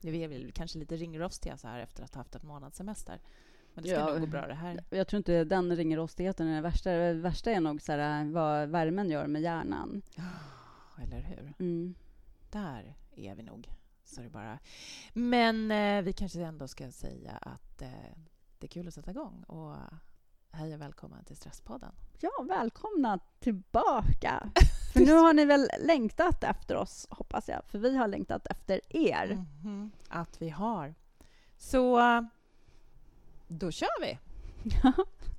Vi är väl kanske lite ringrostiga så här efter att ha haft en månadssemester. Men det ska Ja. nog gå bra det här. Jag tror inte den ringrostigheten är det värsta. Det värsta är nog så här, vad värmen gör med hjärnan. Eller hur? Mm. Där är vi nog. Så det bara. Men eh, vi kanske ändå ska säga att eh, det är kul att sätta igång. Och hej och välkommen till Stresspodden. Ja, välkomna tillbaka! För nu har ni väl längtat efter oss, hoppas jag. För vi har längtat efter er. Mhm, Att vi har. Så då kör vi!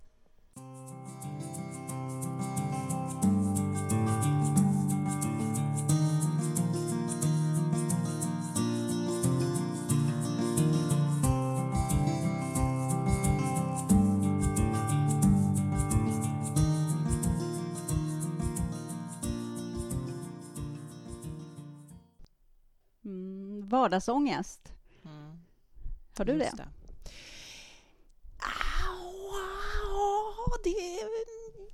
vardagsångest. Mm. Har du det? Just Ja, det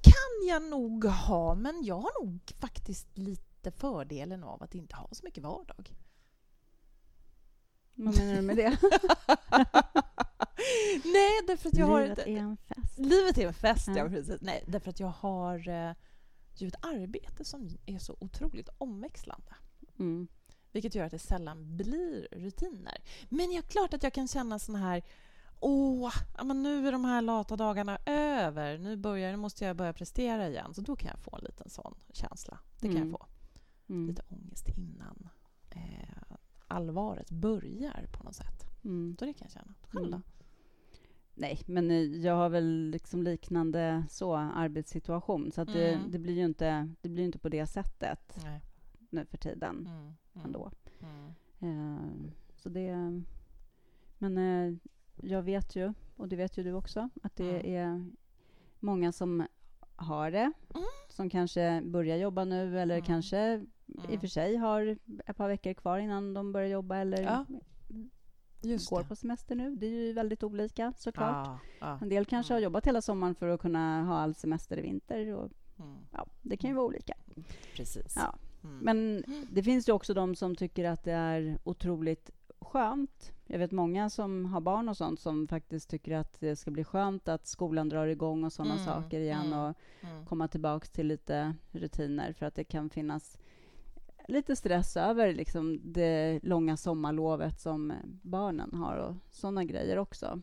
kan jag nog ha, men jag har nog faktiskt lite fördelen av att inte ha så mycket vardag. Vad menar du med det? Nej, därför att jag har Livet är en fest. Livet är en fest, ja. Ja. precis. Nej, därför att jag har eh, ju ett arbete som är så otroligt omväxlande. Mm. Vilket gör att det sällan blir rutiner. Men jag klart att jag kan känna sån här Åh, men nu är de här lata dagarna över. Nu, börjar, nu måste jag börja prestera igen. Så då kan jag få en liten sån känsla. Det kan Mm. jag få. Mm. Lite ångest innan eh, allvaret börjar på något sätt. Mm. Så det kan jag känna. Själv då? Mm. Nej, men eh, jag har väl liksom liknande så arbetssituation. Så att det, Mm. det blir ju inte, det blir inte på det sättet Nej. Nu för tiden Mm. Mm. ändå. Mm. Eh, så det... Men eh, jag vet ju, och det vet ju du också, att det är många som har det, Mm. som kanske börjar jobba nu eller Mm. kanske i och Mm. för sig har ett par veckor kvar innan de börjar jobba eller Ja, Just går det. på semester nu. Det är ju väldigt olika såklart. Ja, ja. En del kanske Mm. har jobbat hela sommaren för att kunna ha all semester i vinter. Och, Mm. ja, det kan ju vara olika. Precis. Ja. Mm. Men det finns ju också de som tycker att det är otroligt skönt. Jag vet många som har barn och sånt som faktiskt tycker att det ska bli skönt att skolan drar igång och sådana Mm, saker igen mm, och Mm. komma tillbaks till lite rutiner för att det kan finnas lite stress över liksom det långa sommarlovet som barnen har och sådana grejer också.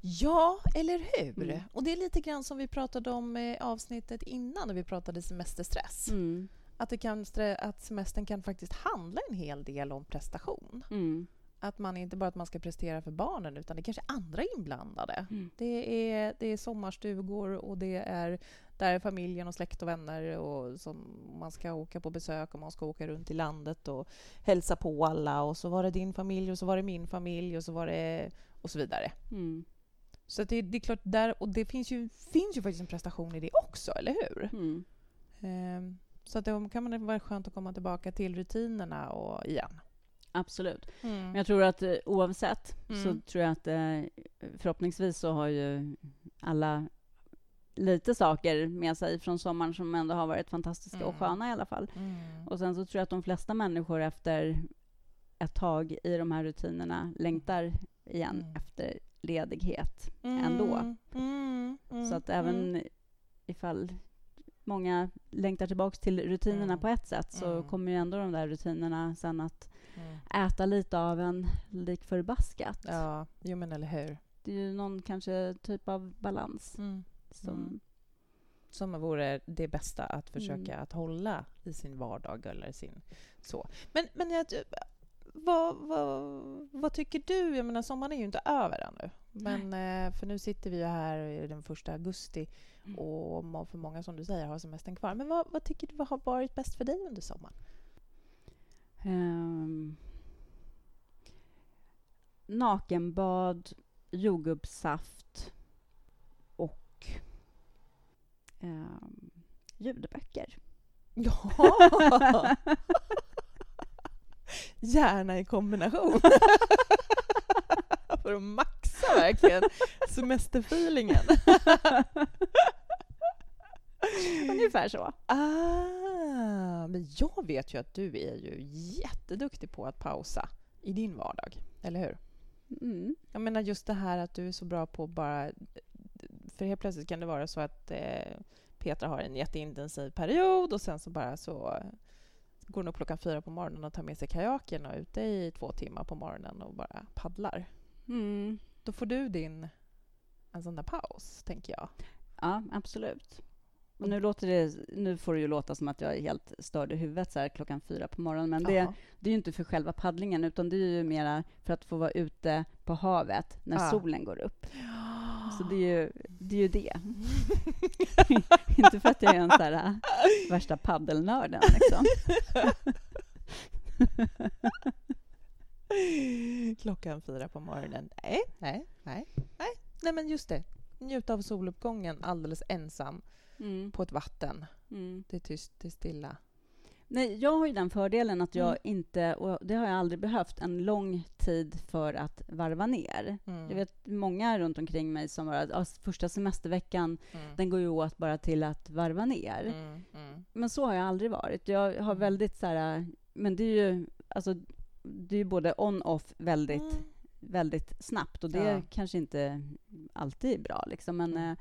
Ja, eller hur? Mm. Och det är lite grann som vi pratade om i avsnittet innan när vi pratade semesterstress. Mm. Att, det kan, att semestern kan faktiskt handla en hel del om prestation. Mm. Att man inte bara att man ska prestera för barnen utan det är kanske är andra inblandade. Mm. Det, är, det är sommarstugor och det är där är familjen och släkt och vänner och som man ska åka på besök och man ska åka runt i landet och hälsa på alla och så var det din familj och så var det min familj och så var det och så vidare. Mm. Så det, det är klart där och det finns ju, finns ju faktiskt en prestation i det också, eller hur? Mm. Ehm, så att det kan man vara skönt att komma tillbaka till rutinerna och igen. Absolut. Mm. Men jag tror att eh, oavsett Mm. så tror jag att eh, förhoppningsvis så har ju alla lite saker med sig från sommaren som ändå har varit fantastiska och Mm. sköna i alla fall. Mm. Och sen så tror jag att de flesta människor efter ett tag i de här rutinerna längtar igen Mm. efter ledighet ändå. Mm. Mm. Mm. Så att även ifall många längtar tillbaka till rutinerna Mm. på ett sätt så Mm. kommer ju ändå de där rutinerna sen att Mm. äta lite av en lik förbaskat. Ja, jo men eller hur. Det är ju någon kanske typ av balans Mm. som... Mm. Som vore det bästa att försöka Mm. att hålla i sin vardag eller sin så. Men, men jag, vad, vad, vad tycker du? Jag menar, sommaren är ju inte över ännu. Men, eh, för nu sitter vi ju här den första augusti Mm. och för många som du säger har semestern kvar. Men vad, vad tycker du har varit bäst för dig under sommaren? Ehm, nakenbad, jordgubbssaft och ehm, ljudböcker. Ja! Gärna i kombination. För att maxa verkligen semesterfeelingen. Ungefär så. Ah, men jag vet ju att du är ju jätteduktig på att pausa i din vardag. Eller hur? Mm. Jag menar just det här att du är så bra på bara... För helt plötsligt kan det vara så att eh, Petra har en jätteintensiv period och sen så bara så går hon upp klockan fyra på morgonen och tar med sig kajaken och är ute i två timmar på morgonen och bara paddlar. Mm. Då får du din en sån där paus, tänker jag. Ja, absolut. Och nu, låter det, nu får det ju låta som att jag är helt störd i huvudet så här klockan fyra på morgonen, men det, det är ju inte för själva paddlingen, utan det är ju mera för att få vara ute på havet när Ja. solen går upp. Så det är ju det. Är ju det. inte för att jag är en så här äh, värsta paddelnörden, liksom. Klockan fyra på morgonen. Nej, nej, nej, nej. Nej, men just det. Njuta av soluppgången alldeles ensam Mm. på ett vatten. Mm. Det är tyst, det är stilla. Nej, jag har ju den fördelen att jag Mm. inte, och det har jag aldrig behövt, en lång tid för att varva ner. Mm. Jag vet många runt omkring mig som bara, ja, första semesterveckan, Mm. den går ju åt bara till att varva ner. Mm, mm. Men så har jag aldrig varit. Jag har Mm. väldigt så här, men det är ju, alltså, det är både on-off väldigt, Mm. väldigt snabbt och det Ja. kanske inte alltid är bra liksom, men Mm.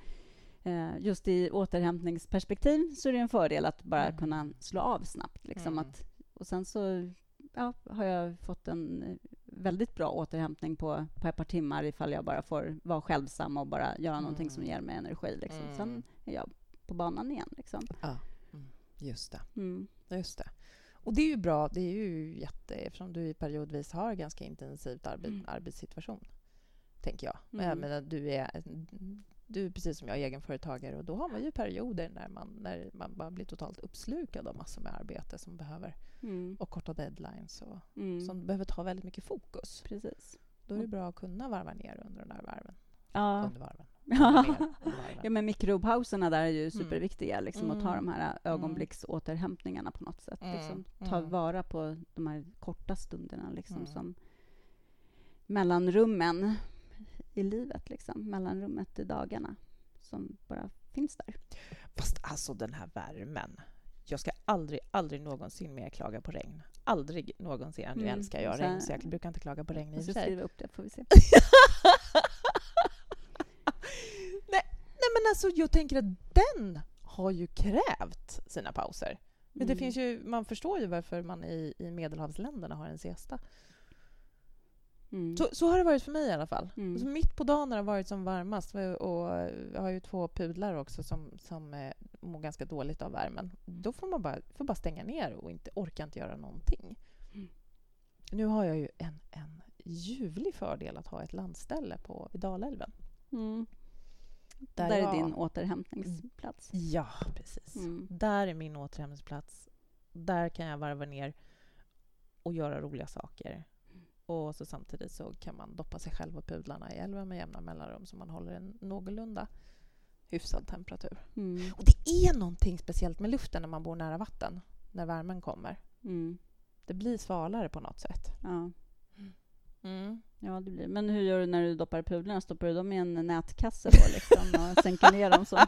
eh, eh, just i återhämtningsperspektiv så är det en fördel att bara Mm. kunna slå av snabbt. Liksom, Mm. att, och sen så ja, har jag fått en eh, väldigt bra återhämtning på, på ett par timmar ifall jag bara får vara självsam och bara göra någonting som Mm. ger mig energi. Liksom. Sen är jag på banan igen. Liksom. Just det. Just det. Och det är ju bra, det är ju jätte, eftersom du periodvis har ganska intensivt arbe- Mm. arbetssituation, tänker jag. Men Mm. jag menar, du är, du är precis som jag egenföretagare och då har man ju perioder när man, när man bara blir totalt uppslukad av massor med arbete som behöver, Mm. och korta deadlines och Mm. som behöver ta väldigt mycket fokus. Precis. Då är det bra att kunna varva ner under den där varven. Ja. Under varven. Ja, men mikropauserna där är ju Mm. superviktiga. Liksom, Att ta Mm. de här ögonblicksåterhämtningarna på något sätt. Mm. Liksom. Ta Mm. vara på de här korta stunderna liksom, Mm. som mellanrummen i livet. Liksom. Mellanrummet i dagarna som bara finns där. Fast alltså den här värmen. Jag ska aldrig, aldrig någonsin mer klaga på regn. Aldrig någonsin. Nu Mm, älskar jag regn, så jag brukar inte klaga på regn i och för sig. skriva upp det, får vi se. nej, nej, men alltså jag tänker att den har ju krävt sina pauser. Men det Mm. finns ju, man förstår ju varför man i, i medelhavsländerna har en siesta. Mm. Så, så har det varit för mig i alla fall. Mm. Alltså mitt på dagen när det har varit som varmast och jag har ju två pudlar också som, som eh, mår ganska dåligt av värmen. Då får man bara, får bara stänga ner och inte, orka inte göra någonting. Mm. Nu har jag ju en, en ljuvlig fördel att ha ett landställe på, vid Dalälven. Där Där, är din återhämtningsplats. Ja, precis. Mm. Där är min återhämtningsplats. Där kan jag varva ner och göra roliga saker. Och så samtidigt så kan man doppa sig själv och pudlarna i älven med jämna mellanrum så man håller en någorlunda hyfsad temperatur. Mm. Och det är någonting speciellt med luften när man bor nära vatten, när värmen kommer. Mm. Det blir svalare på något sätt. Ja. Mm. Ja, det blir. Men hur gör du när du doppar pudlarna? Stoppar du dem i en nätkasse då liksom och sänker ner dem så?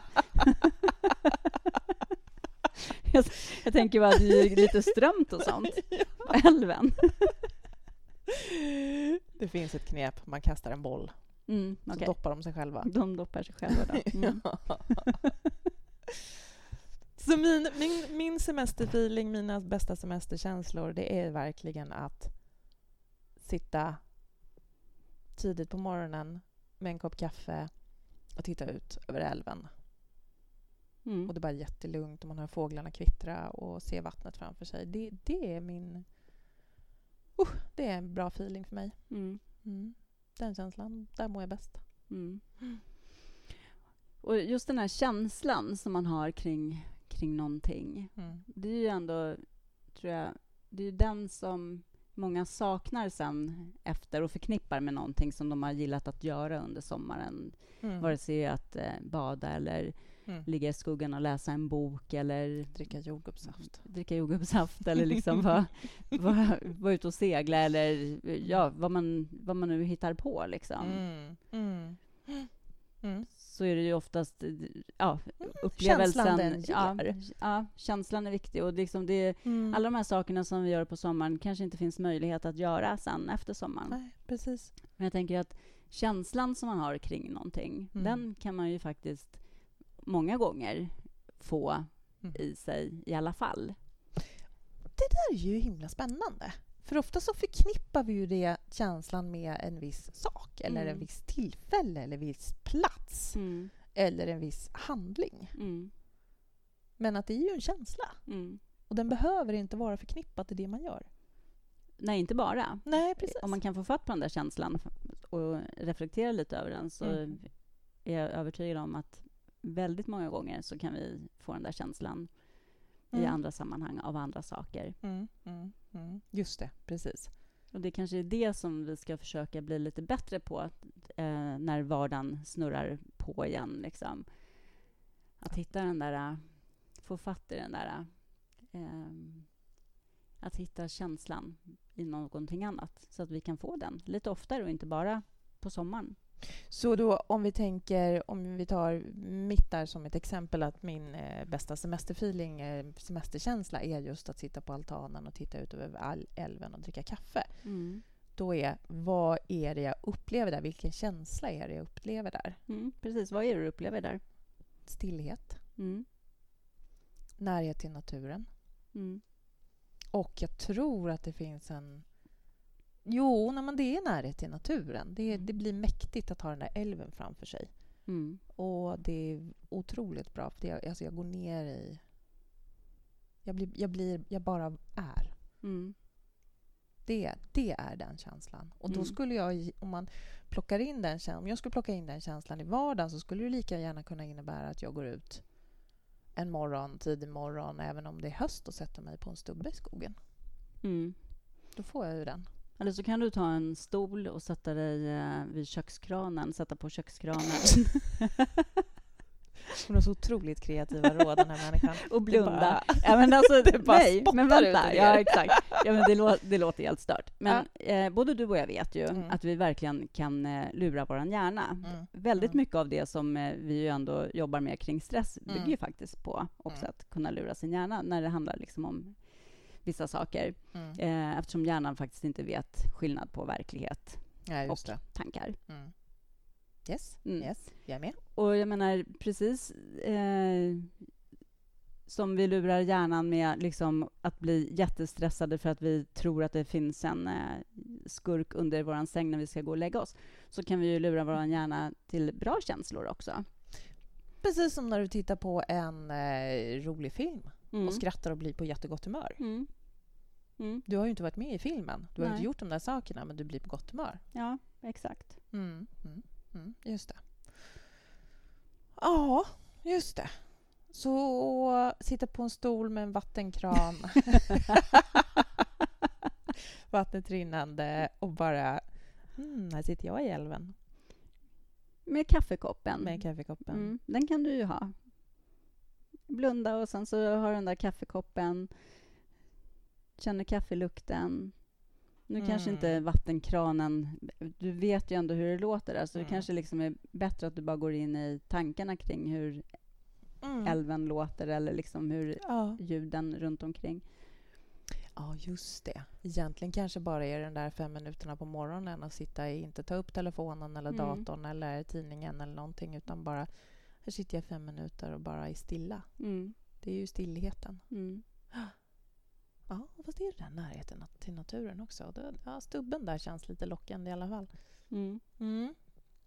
jag, jag tänker bara att det är lite strömt och sånt på älven. Det finns ett knep, man kastar en boll Mm, så okej. doppar de sig själva. De doppar sig själva då. Mm. Så min, min, min semesterfeeling, mina bästa semesterkänslor, det är verkligen att sitta tidigt på morgonen med en kopp kaffe och titta ut över älven. Mm. Och det är bara jättelugnt och man hör fåglarna kvittra och se vattnet framför sig. Det, det är min... Uh, det är en bra feeling för mig. Mm. Mm. Den känslan, där mår jag bäst. Mm. Och just den här känslan som man har kring, kring någonting. Mm. Det är ju ändå, tror jag, det är ju den som många saknar sen efter och förknippar med någonting som de har gillat att göra under sommaren. Mm. Vare sig att eh, bada eller Mm. ligga i skuggan och läsa en bok eller Dricka jordgubbssaft. dricka jordgubbssaft eller liksom vara var, var ute och segla eller ja, vad man, vad man nu hittar på. Liksom. Mm. Mm. Så är det ju oftast ja, Mm, upplevelsen. känslan den ja, ja, känslan är viktig. Och liksom det, Mm. alla de här sakerna som vi gör på sommaren kanske inte finns möjlighet att göra sen efter sommaren. Nej, precis. Men jag tänker att känslan som man har kring någonting, Mm. den kan man ju faktiskt många gånger få Mm. i sig i alla fall. Det där är ju himla spännande. För ofta så förknippar vi ju det känslan med en viss sak eller Mm. en viss tillfälle eller en viss plats eller en viss handling. Mm. Men att det är ju en känsla Mm. och den behöver inte vara förknippad till det man gör. Nej, inte bara. Nej, precis. Om man kan få fatt på den där känslan och reflektera lite över den så Mm. är jag övertygad om att väldigt många gånger så kan vi få den där känslan i Mm. andra sammanhang av andra saker. Mm, mm, mm. Just det, precis. Och det kanske är det som vi ska försöka bli lite bättre på eh, när vardagen snurrar på igen. Liksom. Att hitta den där, eh, få fatt i den där, eh, att hitta känslan i någonting annat så att vi kan få den lite oftare och inte bara på sommaren. Så då om vi tänker, om vi tar mitt där som ett exempel att min eh, bästa semesterfeeling, eh, semesterkänsla är just att sitta på altanen och titta ut över all älven och dricka kaffe. Då är, vad är det jag upplever där? Vilken känsla är det jag upplever där? Mm, precis, vad är det du upplever där? Stillhet, Mm. närhet till naturen. Mm. Och jag tror att det finns en... Jo, nej, men det är närhet till naturen. Det, det blir mäktigt att ha den där älven framför sig. Mm. Och det är otroligt bra. För det, alltså jag går ner i... Jag, blir, jag, blir, jag bara är. Mm. Det, det är den känslan. Och då Mm. skulle jag, om man plockar in den känslan, om jag skulle plocka in den känslan i vardagen så skulle det lika gärna kunna innebära att jag går ut en morgon, tidig morgon, även om det är höst och sätter mig på en stubbe i skogen. Mm. Då får jag ju den. Eller så kan du ta en stol och sätta dig eh, vid kökskranen, sätta på kökskranen Hon har så otroligt kreativa råd, den här människan. och blunda. bara- ja, men alltså, det bara nej, men vänta. Ja, exakt. Ja, men det, lå- det låter helt stört. Men eh, både du och jag vet ju Mm. att vi verkligen kan eh, lura vår hjärna. Mm. Väldigt Mm. mycket av det som eh, vi ju ändå jobbar med kring stress bygger Mm. ju faktiskt på också Mm. att kunna lura sin hjärna när det handlar liksom om vissa saker. Mm. Eh, eftersom hjärnan faktiskt inte vet skillnad på verklighet Ja, just och det. tankar. Mm. Yes, Mm. yes, jag är med. Och jag menar, precis eh, som vi lurar hjärnan med liksom, att bli jättestressade för att vi tror att det finns en eh, skurk under vår säng när vi ska gå och lägga oss, så kan vi ju lura vår hjärna till bra känslor också. Precis som när du tittar på en eh, rolig film Mm. och skrattar och blir på jättegott humör. Mm. Mm. Du har ju inte varit med i filmen. Du har Nej. inte gjort de där sakerna, men du blir på gott humör. Ja, exakt. Mm, mm, mm, just det. Ja, just det. Så sitta på en stol med en vattenkran. Vattnet rinnande och bara... Mm, här sitter jag i älven Med kaffekoppen. med kaffekoppen. Mm, den kan du ju ha. Blunda och sen så har du den där kaffekoppen. Känner kaffelukten. Nu kanske Mm. inte vattenkranen... Du vet ju ändå hur det låter där, så det Mm. kanske liksom är bättre att du bara går in i tankarna kring hur Mm. älven låter eller liksom hur Ja. ljuden runt omkring. ja, just det. Egentligen kanske bara är den där fem minuterna på morgonen att sitta i, inte ta upp telefonen eller Mm. datorn eller tidningen eller någonting utan bara här sitter jag fem minuter och bara är stilla. Mm. Det är ju stillheten. Mm. Ja, fast det är den närheten till naturen också. Ja, stubben där känns lite lockande i alla fall. Mm. Mm.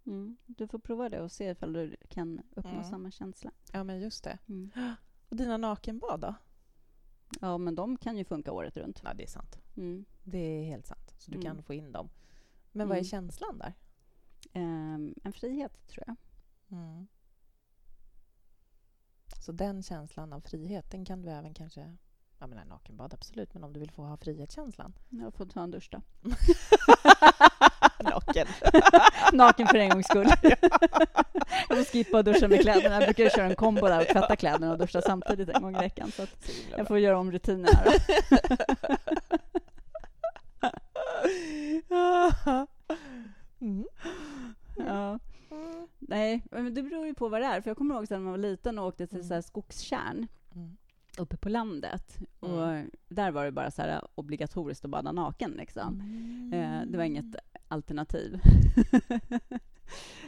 Mm. Du får prova det och se ifall du kan uppnå Mm. samma känsla. Ja, men just det. Och dina nakenbad då? Ja, men de kan ju funka året runt. Ja, det är sant. Det är helt sant. Så du kan få in dem. Men vad är känslan där? Ehm, en frihet, tror jag. Mm. Så den känslan av frihet, den kan du även kanske... Jag menar nakenbad, absolut. Men om du vill få ha frihetskänslan? Jag får ta en dusch då. Naken. Naken för en gångs skull. jag får skippa att duscha med kläderna. Jag brukar köra en kombo där och tvätta kläderna och duscha samtidigt en gång i veckan. Så jag får göra om rutinerna. Då. mm. Ja. Mm. Nej, men det beror ju på vad det är. För jag kommer ihåg när man var liten och åkte till Mm. så här skogstjärn Mm. uppe på landet. Mm. Och där var det bara så här obligatoriskt att bada naken. Liksom. Eh, det var inget alternativ.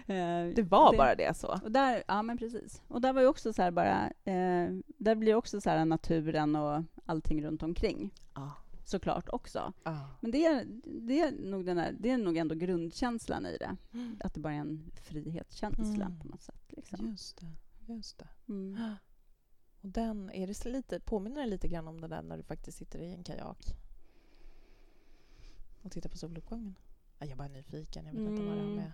Eh, Det var det- bara det så? Och där, ja, men precis. Och där var ju också så här bara... Eh, där blir också så här naturen och allting runt omkring Ja. Såklart också. ja. Men det är, det är, nog, den här, det är nog ändå grundkänslan i det. Att det bara är en frihetskänsla Mm. på något sätt. Liksom. Just det. Just det. Mm. Och den, är det lite, påminner det lite grann om det där när du faktiskt sitter i en kajak och tittar på soluppgången? Ja, Jag är bara nyfiken. Jag vet inte vad det har Mm. med...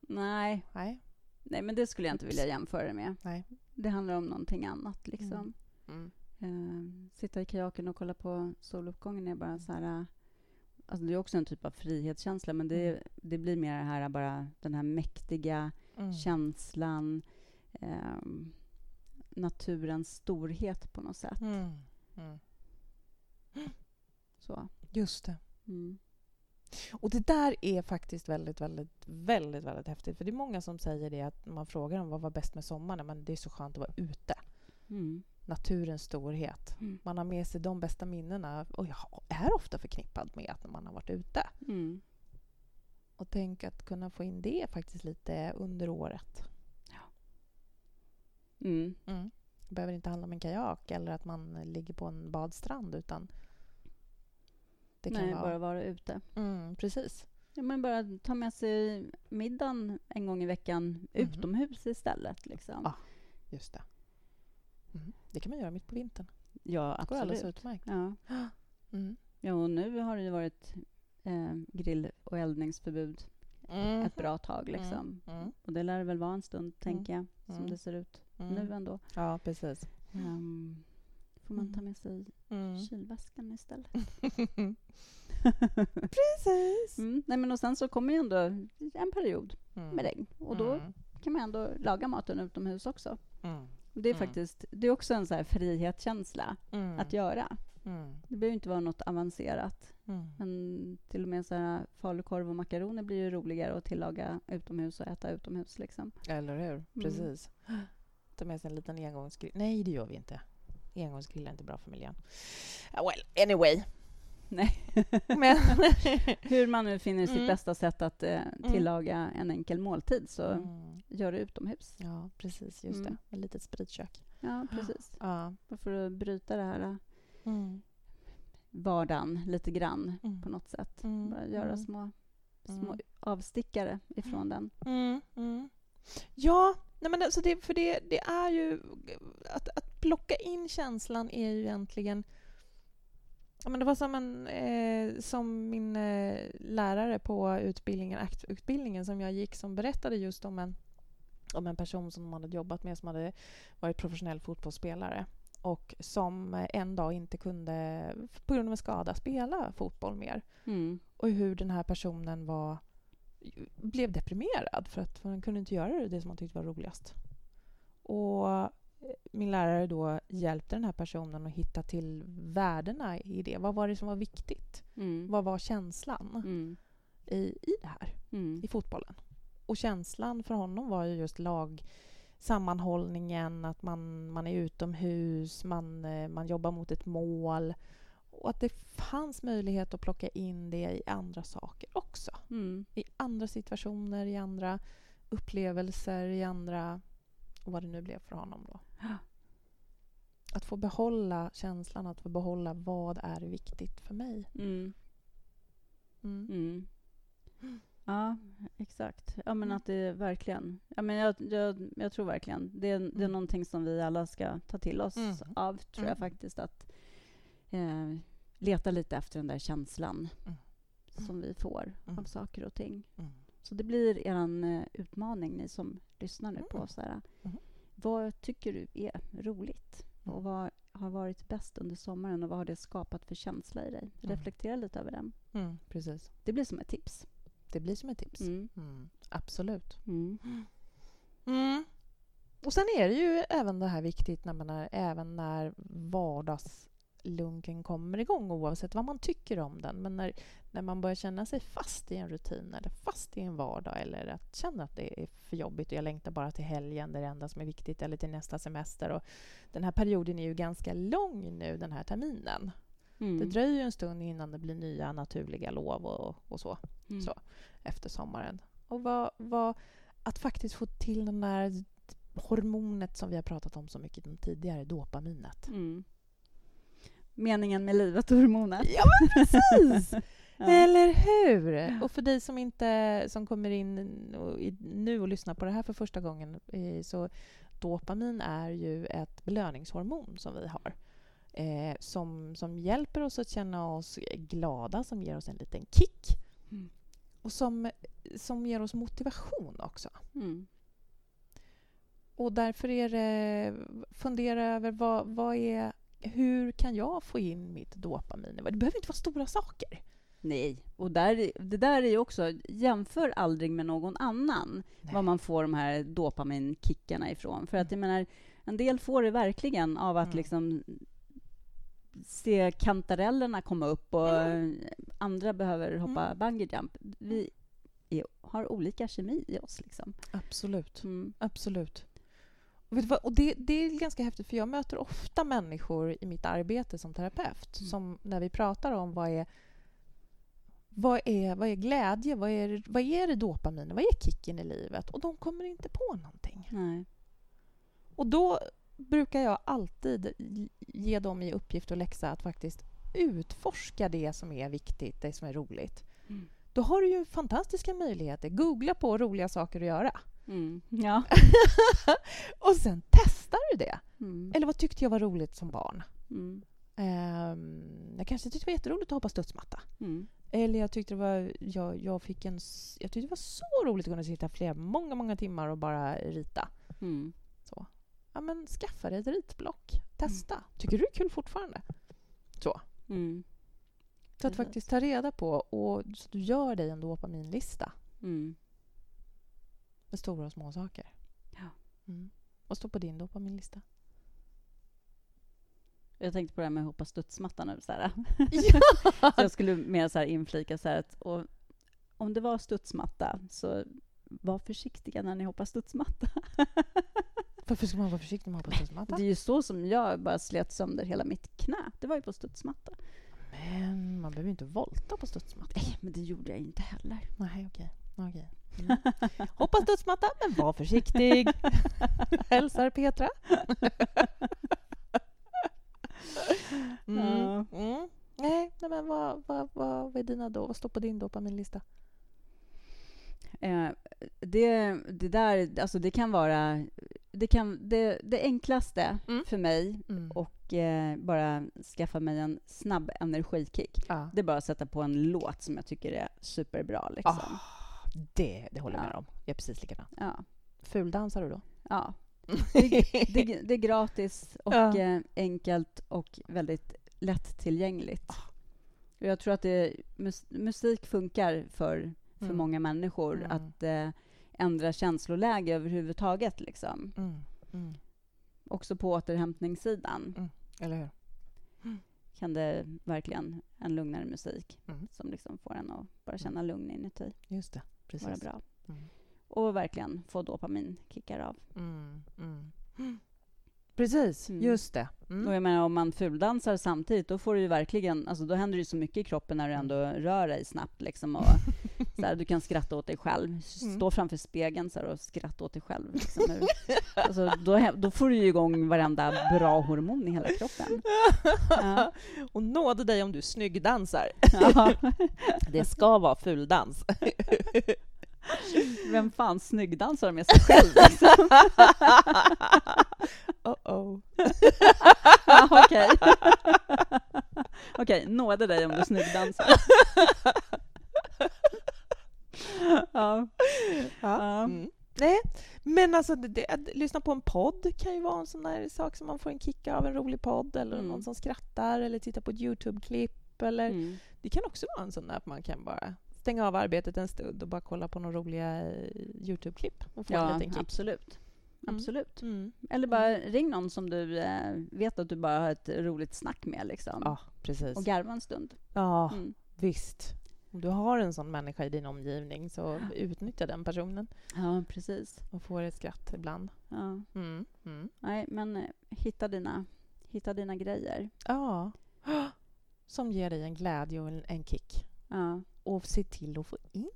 Nej, Nej. nej, men det skulle jag inte vilja jämföra det med. Nej. Det handlar om någonting annat. Liksom. Mm. Eh, sitta i kajaken och kolla på soluppgången är bara så här... eh, Alltså det är också en typ av frihetskänsla, men det, Mm. det blir mer det här, bara den här mäktiga Mm. känslan, ehm, naturens storhet på något sätt. Mm. Mm. Så. Just det. Mm. Och det där är faktiskt väldigt, väldigt, väldigt, väldigt häftigt. För det är många som säger det att man frågar dem vad var bäst med sommaren, men det är så skönt att vara ute. Mm. Naturens storhet. Mm. Man har med sig de bästa minnena och jag är ofta förknippad med att man har varit ute. Mm. Och tänk att kunna få in det faktiskt lite under året. Mm. Det behöver inte handla om en kajak eller att man ligger på en badstrand utan det kan Nej, vara... bara vara ute. Mm, precis. Ja, men bara ta med sig middagen en gång i veckan Mhm. utomhus istället. Liksom. Ja. Just det. Mm. Det kan man göra mitt på vintern. Ja, Det går alldeles absolut. utmärkt. Ja. Mm. ja, och nu har det ju varit eh, grill och eldningsförbud ett bra tag. Liksom. Mm. Mm. Och det lär det väl vara en stund, tänker jag, som Mm. det ser ut Mm. nu ändå. Ja, precis. Ehm, får man Mm. ta med sig Mm. kylväskan istället. precis. Mm. Nej, men och sen så kommer ju ändå en period Mm. med regn. Och då Mm. kan man ändå laga maten utomhus också. Det är Mm. faktiskt det är också en så här frihetskänsla Mm. att göra. Mm. Det behöver inte vara något avancerat. Mm. Men till och med så här falukorv och makaroner blir ju roligare att tillaga utomhus och äta utomhus. Liksom. Eller hur? Mm. Precis. Ta med sig en liten engångsgrill. Nej, det gör vi inte. Engångsgrill är inte bra för miljön. Ah, Well, anyway. Nej. Men Hur man nu finner sitt Mm. bästa sätt att eh, tillaga en enkel måltid, så Mm. gör det utomhus. Ja, precis. Just Mm. det. Ett litet spritkök. Ja, precis. Ja. För att bryta det här eh, Mm. vardagen lite grann Mm. på något sätt. Mm. Bara göra Mm. små, små Mm. avstickare ifrån den. Mm, mm. Ja, nej men alltså det, för det, det är ju... Att, att plocka in känslan är ju egentligen... Ja, men det var som, en, eh, som min eh, lärare på utbildningen, aktutbildningen som jag gick som berättade just om en, om en person som de hade jobbat med som hade varit professionell fotbollsspelare och som eh, en dag inte kunde, på grund av en skada, spela fotboll mer Mm. och hur den här personen var blev deprimerad för att han kunde inte göra det som han tyckte var roligast. Och min lärare då hjälpte den här personen att hitta till värdena i det. Vad var det som var viktigt? Mm. Vad var känslan Mm. i, i det här, Mm. i fotbollen? Och känslan för honom var ju just lag sammanhållningen, att man, man är utomhus, man, eh, man jobbar mot ett mål och att det fanns möjlighet att plocka in det i andra saker också. Mm. I andra situationer, i andra upplevelser, i andra... Och vad det nu blev för honom då. Att få behålla känslan, att få behålla vad är viktigt för mig. Mm. Mm. Mm. Ja, exakt. Ja, men Mm. att det verkligen... Ja, men jag, jag, jag tror verkligen det är, det är Mm. någonting som vi alla ska ta till oss Mm. av, tror jag faktiskt. Att eh, leta lite efter den där känslan som vi får av saker och ting. Så det blir er eh, utmaning, ni som lyssnar nu på Mm. så här, Mm. Vad tycker du är roligt? Mm. Och vad har varit bäst under sommaren och vad har det skapat för känsla i dig? Mm. Reflektera lite över den. Mm, precis. Det blir som ett tips. Det blir som ett tips. Absolut. Och sen är det ju även det här viktigt när man är, även när vardagslunken kommer igång oavsett vad man tycker om den. Men när, när man börjar känna sig fast i en rutin eller fast i en vardag eller att känna att det är för jobbigt och jag längtar bara till helgen, det är det enda som är viktigt, eller till nästa semester. Och den här perioden är ju ganska lång nu, den här terminen. Mm. Det dröjer ju en stund innan det blir nya naturliga lov och, och så, Mm. så efter sommaren. Och vad, vad, att faktiskt få till den där hormonet som vi har pratat om så mycket tidigare, dopaminet. Mm. Meningen med livet och hormonet. Ja, precis! Ja. Eller hur? Och för dig som inte som kommer in och, i, nu och lyssnar på det här för första gången eh, så dopamin är ju ett belöningshormon som vi har eh, som, som hjälper oss att känna oss glada, som ger oss en liten kick Mm. och som, som ger oss motivation också. Mm. Och därför är det... Fundera över vad, vad är... Hur kan jag få in mitt dopamin? Det behöver inte vara stora saker. Nej, och där, det där är ju också, jämför aldrig med någon annan Nej. var man får de här dopaminkickarna ifrån. För att jag menar, en del får det verkligen av att Mm. liksom se kantarellerna komma upp och andra behöver hoppa Mm. bungee jump. Vi är, har olika kemi i oss liksom. Absolut. Mm. Absolut. Och, vet du vad? och det, det är ganska häftigt, för jag möter ofta människor i mitt arbete som terapeut Mm. som när vi pratar om vad är vad är, vad är glädje? Vad är, vad är det dopamin? Vad är kicken i livet? Och de kommer inte på någonting. Nej. Och då brukar jag alltid ge dem i uppgift och läxa att faktiskt utforska det som är viktigt, det som är roligt. Mm. Då har du ju fantastiska möjligheter. Googla på roliga saker att göra. Mm. Ja. och sen testar du det. Mm. Eller vad tyckte jag var roligt som barn? Mm. Ehm, jag kanske tyckte det var jätteroligt att hoppa studsmatta. Mm. Eller jag tyckte det var, jag, jag fick en, jag tyckte det var så roligt att kunna sitta flera, många, många timmar och bara rita. Mm. Ja, men skaffa dig ett ritblock. Testa. Tycker du det är kul fortfarande? Så. Mm. Så att Precis. faktiskt ta reda på och så du gör dig en dopaminlista Mm. med stora och små saker. Ja. Mm. Vad står på din dopaminlista? Jag tänkte på det här med att hoppa studsmatta nu. Så ja! Så jag skulle mer så här inflika så att och, om det var studsmatta, så var försiktiga när ni hoppar studsmatta. Varför ska man vara försiktig med att hoppa studsmatta? Det är ju så som jag bara slet sönder hela mitt knä. Det var ju på studsmatta. Men man behöver ju inte volta på studsmatta. Nej, men det gjorde jag inte heller. Nej, okej. okej. Mm. Hoppa studsmatta, men var försiktig. Hälsar Petra. Mm. Mm. Nej, nej, men vad, vad, vad, vad är dina då? Vad står på din dopaminlista? Eh, det, det där, alltså det kan vara... Det, kan, det, det enklaste Mm. för mig Mm. och eh, bara skaffa mig en snabb energikick, Ja. det är bara att sätta på en låt som jag tycker är superbra. Liksom. Ah, det, det håller jag Ja. med om. Jag är precis likadan. Ja. Fuldansar du då? ja. Det, det är gratis och Ja. eh, enkelt och väldigt lättillgängligt. Och jag tror att det, mus, musik funkar för, för Mm. många människor Mm. att eh, ändra känsloläge överhuvudtaget. Liksom. Mm. Mm. Också på återhämtningssidan Eller hur? kan det verkligen en lugnare musik Mm. som liksom får en att bara känna lugn inuti. Just det. Vara Precis. bra. Mm. Och verkligen få dopaminkickar av. Precis, Mm. just det. Och Mm. jag menar, om man fuldansar samtidigt, då får du ju verkligen, alltså då händer det ju så mycket i kroppen när du Mm. ändå rör dig snabbt liksom och så här, du kan skratta åt dig själv. Stå Mm. framför spegeln så här, och skratta åt dig själv. Liksom. Hur- alltså, då, då får du ju igång varenda bra hormon i hela kroppen. Ja. Och nåde dig om du snyggdansar. Ja. Det ska vara fuldans. Vem fan snyggdansar med sig själv? Liksom? Uh-oh. Ja, Okej. Okej, nåde dig om du snyggdansar. Ja. Ja. Mm. Nej, men alltså det, det, att lyssna på en podd kan ju vara en sån där sak som man får en kick av, en rolig podd eller Mm. någon som skrattar eller titta på ett Youtube-klipp eller Mm. det kan också vara en sån där att man kan bara stänga av arbetet en stund och bara kolla på några roliga eh, Youtube-klipp och få en Ja, liten kick. absolut. Mm. Absolut. Mm. Eller bara ring någon som du eh, vet att du bara har ett roligt snack med liksom. Ja, precis. Och garva en stund. Ja, Mm. visst. Om du har en sån människa i din omgivning, så utnyttja den personen Ja, precis. och få ett skratt ibland. Ja. Mm. Mm. Nej, men eh, hitta dina, hitta dina grejer. Ja. Som ger dig en glädje och en, en kick. Ja. Och se till att få in.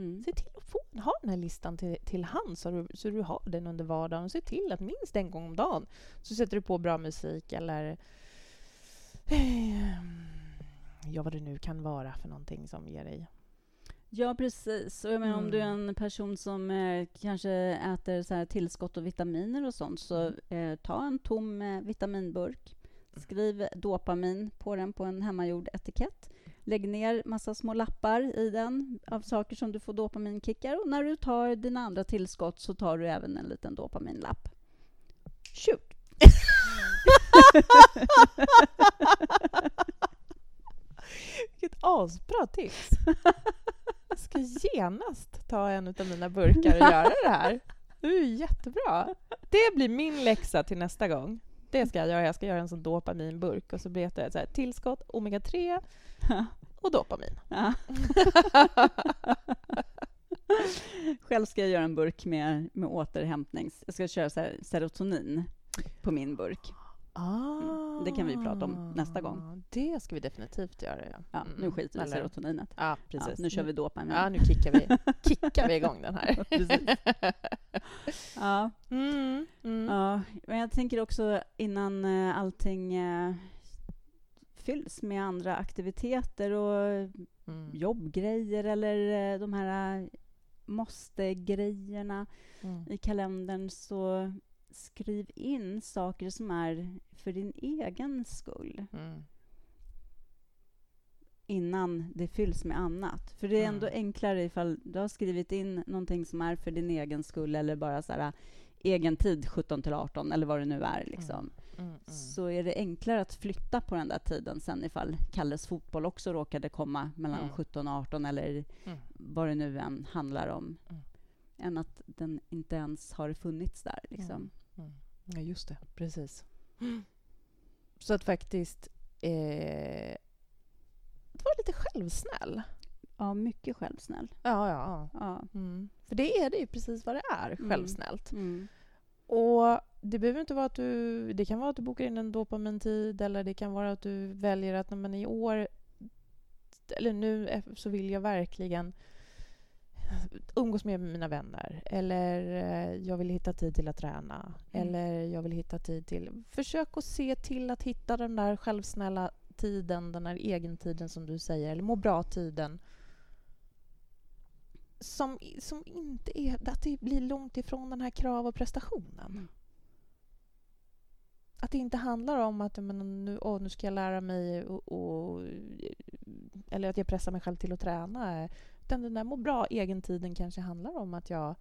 Mm. Se till att få, ha den här listan till, till hands så du, så du har den under vardagen. Se till att minst en gång om dagen så sätter du på bra musik eller eh, ja, vad det nu kan vara för någonting som ger dig... Ja, precis. Och jag menar, om du är Mm. en person som eh, kanske äter så här tillskott och vitaminer och sånt, så eh, ta en tom eh, vitaminburk. Skriv dopamin på den på en hemmagjord etikett. Lägg ner massa små lappar i den av saker som du får dopaminkickar. Och när du tar dina andra tillskott så tar du även en liten dopaminlapp. Shoot! Vilket asbra tips! Jag ska genast ta en av mina burkar och göra det här. Det är jättebra. Det blir min läxa till nästa gång. Det ska jag göra. Jag ska göra en sån dopaminburk och så blir det så här, tillskott, omega-3 och dopamin. Ja. Själv ska jag göra en burk med, med återhämtnings... Jag ska köra serotonin på min burk. Ah, det kan vi prata om nästa gång. Det ska vi definitivt göra. Ja, Ja, nu Mm, skiter vi i serotoninet. Ja, Ja, precis. nu kör vi dopamin. Ja, nu kickar vi, kickar vi igång den här. Ja, Mm, mm. ja, men jag tänker också innan eh, allting eh, fylls med andra aktiviteter och Mm. jobbgrejer eller eh, de här måste-grejerna Mm. i kalendern så skriv in saker som är för din egen skull Mm. innan det fylls med annat. För det är ändå Mm. enklare ifall du har skrivit in någonting som är för din egen skull eller bara så här egen tid 17 till 18 eller vad det nu är liksom. Mm. Mm. Så är det enklare att flytta på den där tiden sen ifall Kalles fotboll också råkade komma mellan Mm. 17 och 18 eller Mm. vad det nu än handlar om. Mm. Än att den inte ens har funnits där liksom. Mm. Ja, just det. Precis. Så att faktiskt eh, vara lite självsnäll. Ja, mycket självsnäll. Ja, ja. ja. Mm. För det är det ju precis vad det är, Mm. självsnällt. Mm. Och det behöver inte vara att du... Det kan vara att du bokar in en dopamintid eller det kan vara att du väljer att "Nej, men i år eller nu eh, så vill jag verkligen umgås med mina vänner eller eh, jag vill hitta tid till att träna Mm. eller jag vill hitta tid till... Försök att se till att hitta den där självsnälla tiden, den där egentiden som du säger, eller må bra-tiden som, som inte är... Att det blir långt ifrån den här krav och prestationen. Mm. Att det inte handlar om att men, nu, åh, nu ska jag lära mig och, och, eller att jag pressar mig själv till att träna. Utan den där må bra egentiden kanske handlar om att jag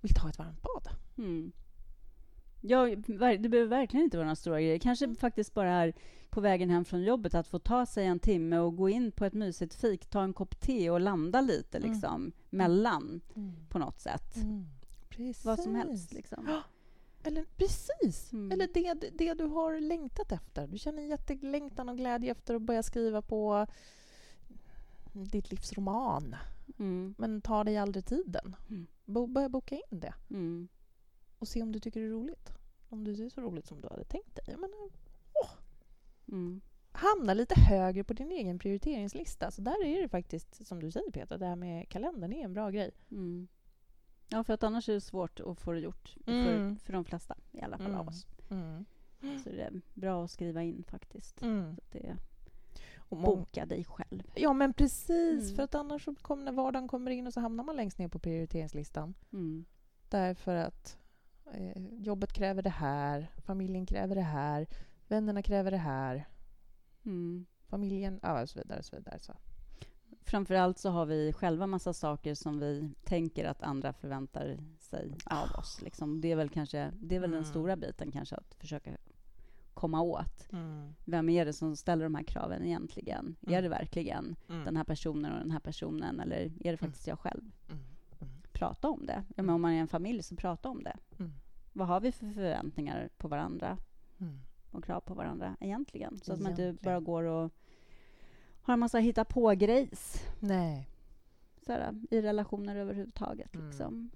vill ta ett varmt bad. Mm. Ja, det behöver verkligen inte vara några stora grejer. Kanske Mm. faktiskt bara är på vägen hem från jobbet att få ta sig en timme och gå in på ett mysigt fik, ta en kopp te och landa lite Mm. liksom mellan på något sätt. Precis. Vad som helst liksom. Eller, precis! Mm. Eller det, det du har längtat efter. Du känner jättelängtan och glädje efter att börja skriva på ditt livs roman. Mm. Men ta dig aldrig tiden. Mm. Bo, börja boka in det. Mm. och se om du tycker det är roligt. Om det är så roligt som du hade tänkt dig. Jag menar, Mm. hamna lite högre på din egen prioriteringslista. Så där är det faktiskt, som du säger Peter, det här med kalendern är en bra grej. Mm. Ja, för att annars är det svårt att få det gjort. Mm. För, för de flesta, i alla fall av oss. Mm. Så det är bra att skriva in faktiskt. Så att det är Och boka dig själv. ja men precis, Mm. för att annars så kommer när vardagen kommer in och så hamnar man längst ner på prioriteringslistan. Mm. Därför att eh, jobbet kräver det här, familjen kräver det här, vännerna kräver det här, Mm. familjen, ja och så vidare. Och så vidare så. Framförallt så har vi själva massa saker som vi tänker att andra förväntar sig av oss. Liksom. Det är väl, kanske, det är väl den Mm. stora biten kanske, att försöka komma åt. Mm. Vem är det som ställer de här kraven egentligen? Är Mm. det verkligen Mm. den här personen och den här personen, eller är det faktiskt jag själv? Mm. Mm. Prata om det. Ja, men Mm. om man är en familj, så prata om det. Mm. Vad har vi för förväntningar på varandra Mm. och krav på varandra egentligen? Så att man inte Egentligen. bara går och, ha en massa hitta på-grejs Nej. såhär, i relationer överhuvudtaget. Mm. Liksom.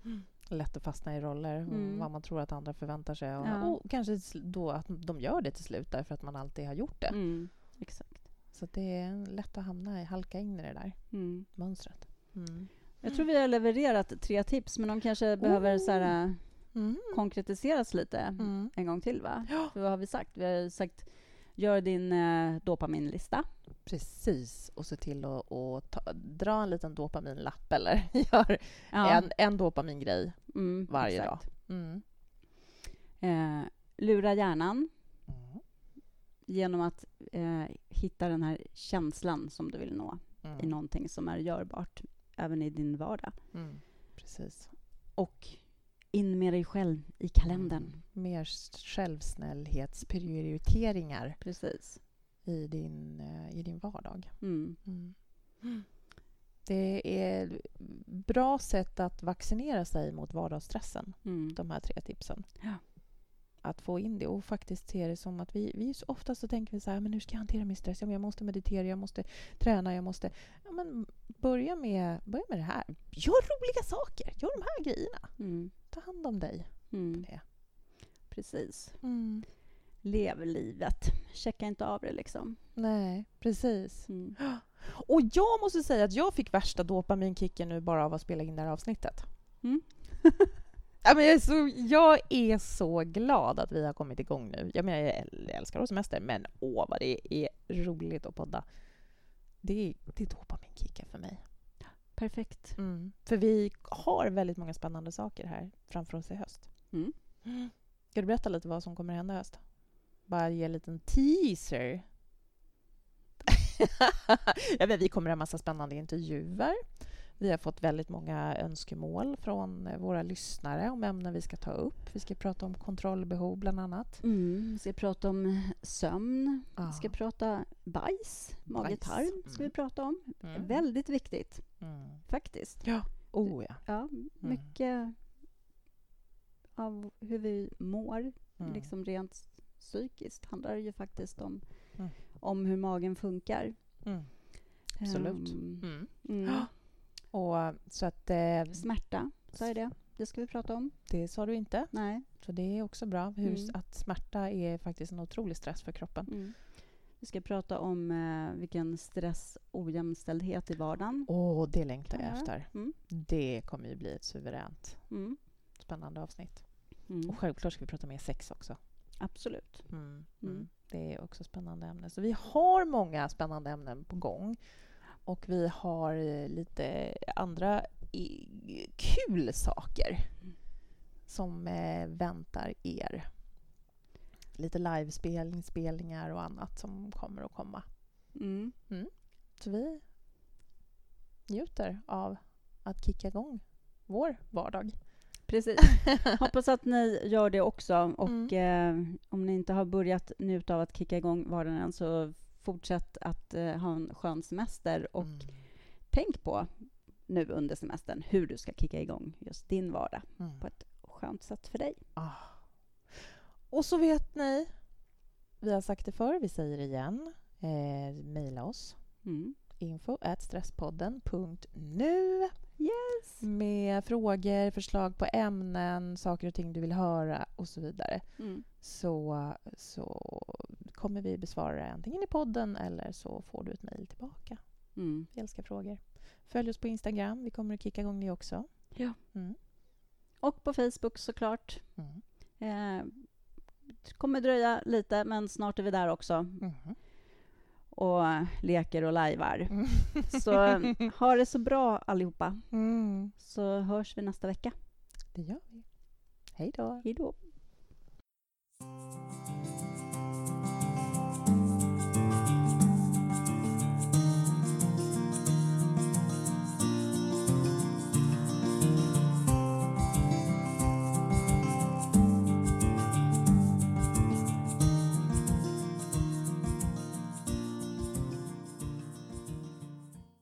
Lätt att fastna i roller och Mm. vad man tror att andra förväntar sig. Och, Ja. och kanske då att de gör det till slut därför att man alltid har gjort det. Mm. Exakt. Så det är lätt att hamna i, halka in i det där Mm. mönstret. Mm. Jag tror vi har levererat tre tips, men de kanske behöver så här, Mm. konkretiseras lite Mm. en gång till. va? Ja. För vad har vi sagt? Vi har sagt gör din eh, dopaminlista. Precis. Och se till att, att ta, dra en liten dopaminlapp eller gör Ja. en, en dopamingrej mm, varje exakt. dag. Mm. Eh, lura hjärnan Mm. genom att eh, hitta den här känslan som du vill nå i Mm. någonting som är görbart även i din vardag. Mm. Precis. Och in med dig själv i kalendern. Mm. Mer självsnällhetsprioriteringar Precis. I din, eh, i din vardag. Mm. Mm. Det är bra sätt att vaccinera sig mot vardagsstressen, Mm. de här tre tipsen. Ja. Att få in det och faktiskt se det som att vi, vi så ofta så tänker vi så här, men hur ska jag hantera min stress? Ja, men jag måste meditera, jag måste träna, jag måste... Ja, men börja med, börja med det här. Gör roliga saker, gör de här grejerna. Mm. Ta hand om dig. Mm. Det. Precis. Lev livet. Checka inte av det liksom. Nej, precis. Mm. Och jag måste säga att jag fick värsta dopaminkicken nu bara av att spela in det här avsnittet. Mm. ja, men jag, är så, jag är så glad att vi har kommit igång nu. Jag, menar, jag äl- älskar att semester, men åh vad det är roligt att podda. Det är, det är dopaminkickar för mig. Perfekt. Mm. För vi har väldigt många spännande saker här framför oss i höst. Mm. Ska du berätta lite vad som kommer hända i höst? Bara ge en liten teaser. ja, men vi kommer ha massa spännande intervjuer. Vi har fått väldigt många önskemål från eh, våra lyssnare om ämnen vi ska ta upp. Vi ska prata om kontrollbehov, bland annat. Mm. Vi ska prata om sömn. Ja. Vi ska prata bajs. Mage-tarm ska vi Mm. prata om. Mm. Väldigt viktigt, Mm. faktiskt. Oh, ja. Ja, mycket av hur vi mår, Mm. liksom rent psykiskt, handlar ju faktiskt om, Mm. om hur magen funkar. Mm. Absolut. Ehm, Mm. mm. Ja. Och, så att... Eh, Smärta, sa jag det? Det ska vi prata om. det sa du inte. Nej. Så det är också bra. Hur, Mm. Att smärta är faktiskt en otrolig stress för kroppen. Mm. Vi ska prata om eh, vilken stress ojämställdhet i vardagen. Åh, det längtar jag Ja. efter. Mm. Det kommer ju bli ett suveränt Mm. spännande avsnitt. Mm. Och självklart ska vi prata mer sex också. Absolut. Mm. Mm. Mm. Det är också spännande ämnen. Så vi har många spännande ämnen på gång. Och vi har eh, lite andra kul saker Mm. som eh, väntar er. Lite spelningar och annat som kommer att komma. Mm. Så vi njuter av att kicka igång vår vardag. Precis. Hoppas att ni gör det också. Och Mm. eh, om ni inte har börjat njuta av att kicka igång vardagen än, så fortsätt att eh, ha en skön semester. Och Mm. tänk på nu under semestern hur du ska kicka igång just din vardag Mm. på ett skönt sätt för dig. Ah. Och så vet ni, vi har sagt det förr, vi säger det igen. Eh, Mejla oss. Mm. info at stresspodden.nu Yes! med frågor, förslag på ämnen, saker och ting du vill höra och så vidare. Mm. Så, så kommer vi besvara det antingen i podden eller så får du ett mejl tillbaka. Mm. Vi älskar frågor. Följ oss på Instagram. Vi kommer att kicka igång det också. Ja. Mm. Och på Facebook såklart. Mm. Eh, det kommer dröja lite, men snart är vi där också. Mhm och leker och lajvar. Mm. Så ha det så bra allihopa, mm. så hörs vi nästa vecka. Det gör vi. Hej då. Hej då.